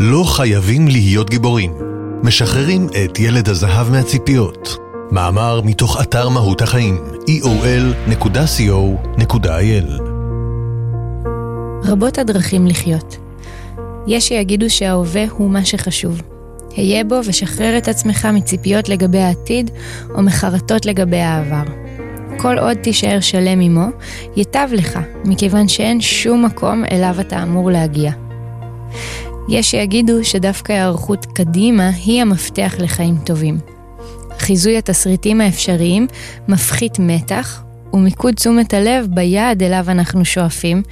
לא חייבים להיות גיבורים. משחררים את ילד הזהב מהציפיות. מאמר מתוך אתר מהות החיים, eol.co.il רבות הדרכים לחיות. יש שיגידו שההווה הוא מה שחשוב. היה בו ושחרר את עצמך מציפיות לגבי העתיד או מחרטות לגבי העבר. כל עוד תישאר שלם עמו, ייטב לך, מכיוון שאין שום מקום אליו אתה אמור להגיע. יש שיגידו שדווקא היערכות קדימה היא המפתח לחיים טובים. חיזוי התסריטים האפשריים מפחית מתח, ומיקוד תשומת הלב ביעד אליו אנחנו שואפים,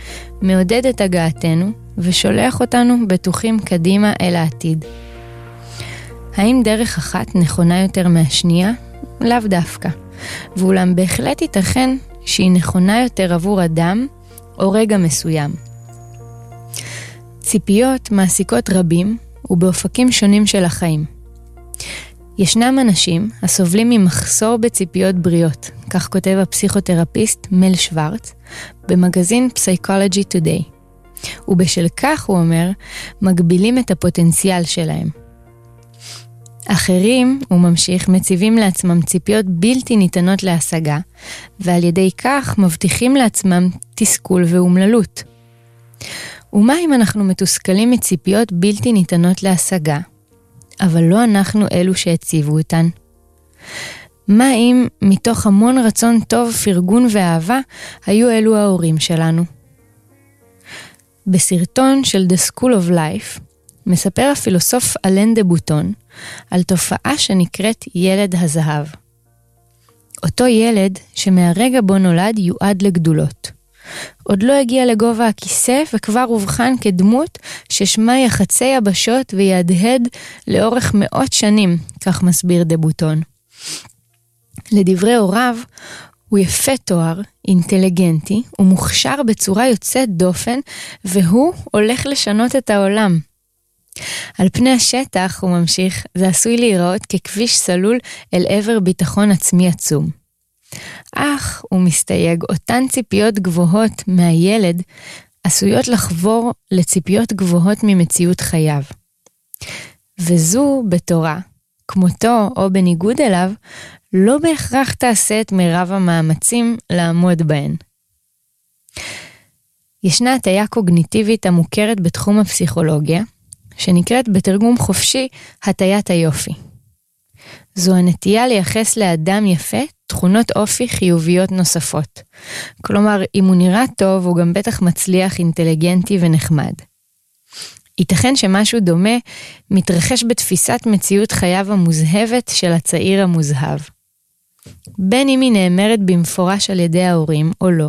מעודד את הגעתנו ושולח אותנו בטוחים קדימה אל העתיד. האם דרך אחת נכונה יותר מהשנייה? לאו דווקא. ואולם בהחלט ייתכן שהיא נכונה יותר עבור אדם או רגע מסוים. ציפיות מעסיקות רבים ובאופקים שונים של החיים. ישנם אנשים הסובלים ממחסור בציפיות בריאות, כך כותב הפסיכותרפיסט מל שוורץ במגזין Psychology Today. ובשל כך, הוא אומר, מגבילים את הפוטנציאל שלהם. אחרים, הוא ממשיך, מציבים לעצמם ציפיות בלתי ניתנות להשגה, ועל ידי כך מבטיחים לעצמם תסכול ואומללות. ומה אם אנחנו מתוסכלים מציפיות בלתי ניתנות להשגה, אבל לא אנחנו אלו שהציבו אותן? מה אם מתוך המון רצון טוב, פרגון ואהבה, היו אלו ההורים שלנו? בסרטון של The School of Life, מספר הפילוסוף אלן דה בוטון על תופעה שנקראת ילד הזהב. אותו ילד שמהרגע בו נולד יועד לגדולות. עוד לא הגיע לגובה הכיסא וכבר אובחן כדמות ששמה יחצי יבשות ויהדהד לאורך מאות שנים, כך מסביר דה בוטון. לדברי הוריו, הוא יפה תואר, אינטליגנטי ומוכשר בצורה יוצאת דופן, והוא הולך לשנות את העולם. על פני השטח, הוא ממשיך, זה עשוי להיראות ככביש סלול אל עבר ביטחון עצמי עצום. אך, הוא מסתייג, אותן ציפיות גבוהות מהילד עשויות לחבור לציפיות גבוהות ממציאות חייו. וזו, בתורה, כמותו או בניגוד אליו, לא בהכרח תעשה את מירב המאמצים לעמוד בהן. ישנה הטיה קוגניטיבית המוכרת בתחום הפסיכולוגיה, שנקראת בתרגום חופשי הטיית היופי. זו הנטייה לייחס לאדם יפה תכונות אופי חיוביות נוספות. כלומר, אם הוא נראה טוב, הוא גם בטח מצליח, אינטליגנטי ונחמד. ייתכן שמשהו דומה מתרחש בתפיסת מציאות חייו המוזהבת של הצעיר המוזהב. בין אם היא נאמרת במפורש על ידי ההורים או לא,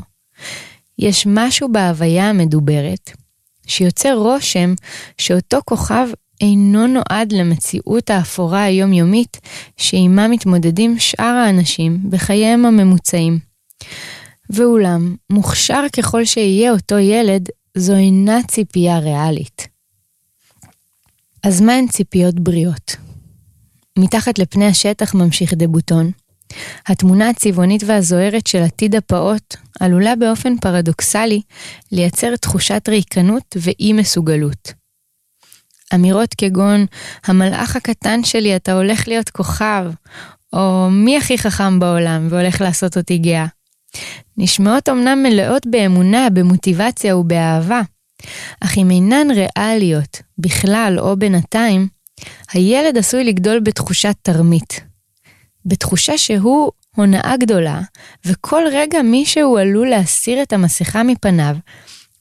יש משהו בהוויה המדוברת שיוצר רושם שאותו כוכב אינו נועד למציאות האפורה היומיומית שעימה מתמודדים שאר האנשים בחייהם הממוצעים. ואולם, מוכשר ככל שיהיה אותו ילד, זו אינה ציפייה ריאלית. אז מה הן ציפיות בריאות? מתחת לפני השטח ממשיך דבוטון. התמונה הצבעונית והזוהרת של עתיד הפעוט עלולה באופן פרדוקסלי לייצר תחושת ריקנות ואי מסוגלות. אמירות כגון, המלאך הקטן שלי, אתה הולך להיות כוכב, או מי הכי חכם בעולם והולך לעשות אותי גאה. נשמעות אמנם מלאות באמונה, במוטיבציה ובאהבה, אך אם אינן ריאליות, בכלל או בינתיים, הילד עשוי לגדול בתחושת תרמית. בתחושה שהוא הונאה גדולה, וכל רגע מישהו עלול להסיר את המסכה מפניו,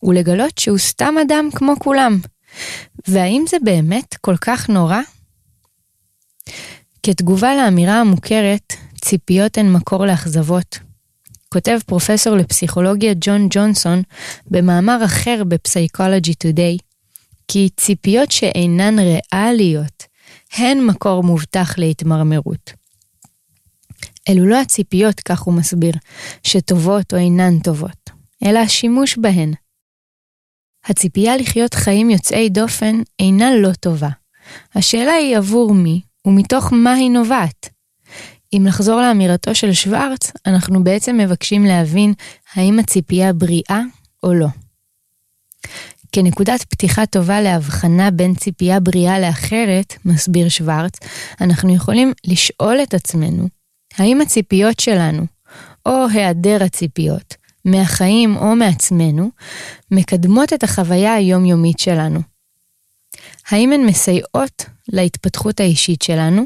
ולגלות שהוא סתם אדם כמו כולם. והאם זה באמת כל כך נורא? כתגובה לאמירה המוכרת, ציפיות הן מקור לאכזבות. כותב פרופסור לפסיכולוגיה ג'ון ג'ונסון במאמר אחר בפסיכולוגי טודיי, כי ציפיות שאינן ריאליות הן מקור מובטח להתמרמרות. אלו לא הציפיות, כך הוא מסביר, שטובות או אינן טובות, אלא השימוש בהן. הציפייה לחיות חיים יוצאי דופן אינה לא טובה. השאלה היא עבור מי ומתוך מה היא נובעת. אם נחזור לאמירתו של שוורץ, אנחנו בעצם מבקשים להבין האם הציפייה בריאה או לא. כנקודת פתיחה טובה להבחנה בין ציפייה בריאה לאחרת, מסביר שוורץ, אנחנו יכולים לשאול את עצמנו, האם הציפיות שלנו, או היעדר הציפיות, מהחיים או מעצמנו, מקדמות את החוויה היומיומית שלנו? האם הן מסייעות להתפתחות האישית שלנו,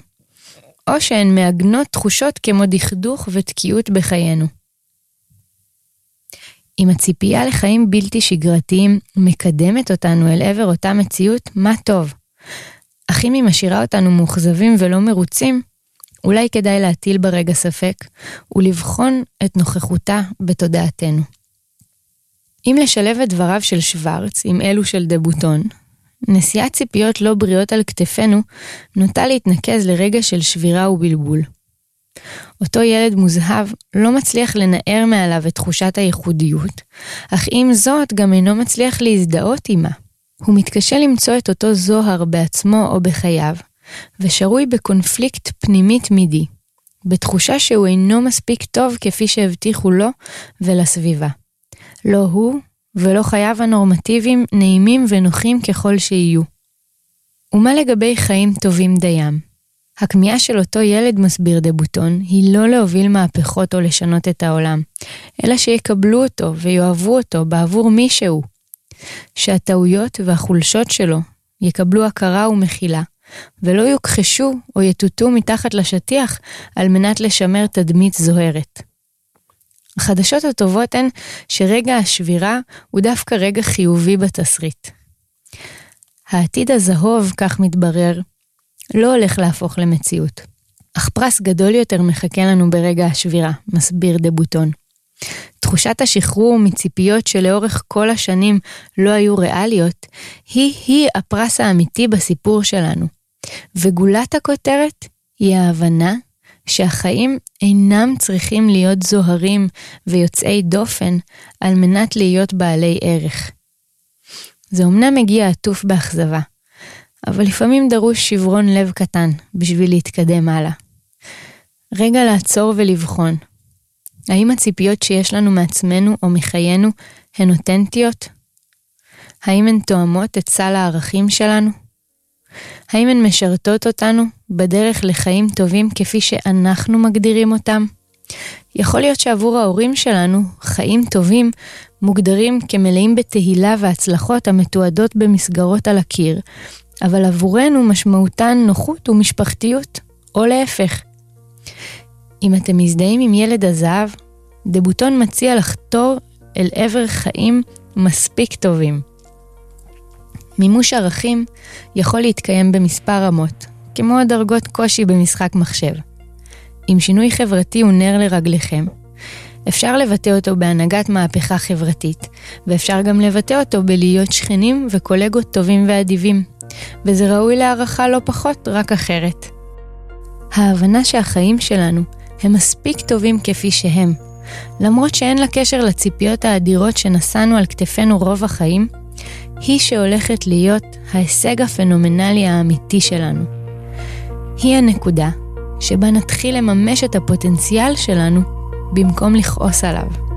או שהן מעגנות תחושות כמו דכדוך ותקיעות בחיינו? אם הציפייה לחיים בלתי שגרתיים מקדמת אותנו אל עבר אותה מציאות, מה טוב. אך אם היא משאירה אותנו מאוכזבים ולא מרוצים, אולי כדאי להטיל ברגע ספק ולבחון את נוכחותה בתודעתנו. אם לשלב את דבריו של שוורץ עם אלו של דבוטון, נשיאת ציפיות לא בריאות על כתפינו נוטה להתנקז לרגע של שבירה ובלבול. אותו ילד מוזהב לא מצליח לנער מעליו את תחושת הייחודיות, אך עם זאת גם אינו מצליח להזדהות עימה. הוא מתקשה למצוא את אותו זוהר בעצמו או בחייו, ושרוי בקונפליקט פנימי תמידי, בתחושה שהוא אינו מספיק טוב כפי שהבטיחו לו ולסביבה. לא הוא ולא חייו הנורמטיביים נעימים ונוחים ככל שיהיו. ומה לגבי חיים טובים דיים? הכמיהה של אותו ילד, מסביר דבוטון, היא לא להוביל מהפכות או לשנות את העולם, אלא שיקבלו אותו ויאהבו אותו בעבור מי שהוא. שהטעויות והחולשות שלו יקבלו הכרה ומחילה, ולא יוכחשו או יטוטו מתחת לשטיח על מנת לשמר תדמית זוהרת. החדשות הטובות הן שרגע השבירה הוא דווקא רגע חיובי בתסריט. העתיד הזהוב, כך מתברר, לא הולך להפוך למציאות. אך פרס גדול יותר מחכה לנו ברגע השבירה, מסביר דבוטון. תחושת השחרור מציפיות שלאורך כל השנים לא היו ריאליות, היא-היא הפרס האמיתי בסיפור שלנו. וגולת הכותרת היא ההבנה שהחיים אינם צריכים להיות זוהרים ויוצאי דופן על מנת להיות בעלי ערך. זה אמנם מגיע עטוף באכזבה, אבל לפעמים דרוש שברון לב קטן בשביל להתקדם הלאה. רגע לעצור ולבחון. האם הציפיות שיש לנו מעצמנו או מחיינו הן אותנטיות? האם הן תואמות את סל הערכים שלנו? האם הן משרתות אותנו בדרך לחיים טובים כפי שאנחנו מגדירים אותם? יכול להיות שעבור ההורים שלנו, חיים טובים מוגדרים כמלאים בתהילה והצלחות המתועדות במסגרות על הקיר, אבל עבורנו משמעותן נוחות ומשפחתיות, או להפך. אם אתם מזדהים עם ילד הזהב, דבוטון מציע לחתור אל עבר חיים מספיק טובים. מימוש ערכים יכול להתקיים במספר רמות, כמו דרגות קושי במשחק מחשב. אם שינוי חברתי הוא נר לרגליכם, אפשר לבטא אותו בהנהגת מהפכה חברתית, ואפשר גם לבטא אותו בלהיות שכנים וקולגות טובים ואדיבים. וזה ראוי להערכה לא פחות, רק אחרת. ההבנה שהחיים שלנו הם מספיק טובים כפי שהם, למרות שאין לה קשר לציפיות האדירות שנשאנו על כתפינו רוב החיים, היא שהולכת להיות ההישג הפנומנלי האמיתי שלנו. היא הנקודה שבה נתחיל לממש את הפוטנציאל שלנו במקום לכעוס עליו.